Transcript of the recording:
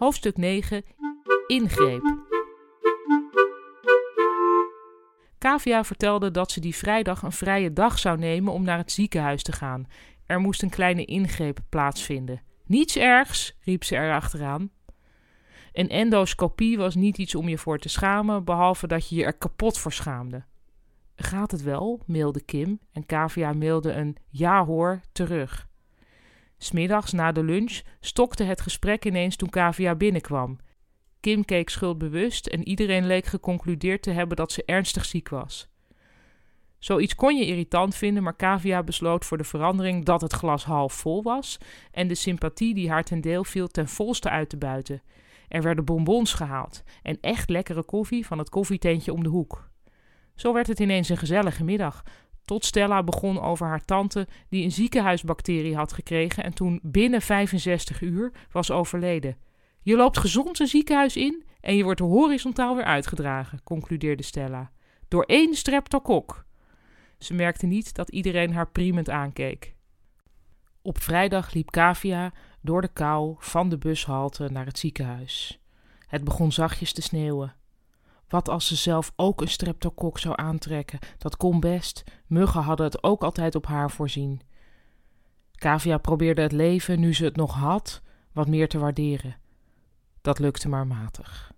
Hoofdstuk 9 Ingreep. Kavia vertelde dat ze die vrijdag een vrije dag zou nemen om naar het ziekenhuis te gaan. Er moest een kleine ingreep plaatsvinden. Niets ergs, riep ze erachteraan. Een endoscopie was niet iets om je voor te schamen, behalve dat je je er kapot voor schaamde. Gaat het wel? mailde Kim en Kavia mailde een ja hoor terug. Smiddags na de lunch stokte het gesprek ineens toen Kavia binnenkwam. Kim keek schuldbewust en iedereen leek geconcludeerd te hebben dat ze ernstig ziek was. Zoiets kon je irritant vinden, maar Kavia besloot voor de verandering dat het glas half vol was en de sympathie die haar ten deel viel ten volste uit te buiten. Er werden bonbons gehaald en echt lekkere koffie van het koffietentje om de hoek. Zo werd het ineens een gezellige middag, tot Stella begon over haar tante die een ziekenhuisbacterie had gekregen en toen binnen 65 uur was overleden. Je loopt gezond een ziekenhuis in en je wordt horizontaal weer uitgedragen, concludeerde Stella. Door één streptokok. Ze merkte niet dat iedereen haar priemend aankeek. Op vrijdag liep Kavia door de kou van de bushalte naar het ziekenhuis. Het begon zachtjes te sneeuwen. Wat als ze zelf ook een streptokok zou aantrekken? Dat kon best. Muggen hadden het ook altijd op haar voorzien. Kavia probeerde het leven, nu ze het nog had, wat meer te waarderen. Dat lukte maar matig.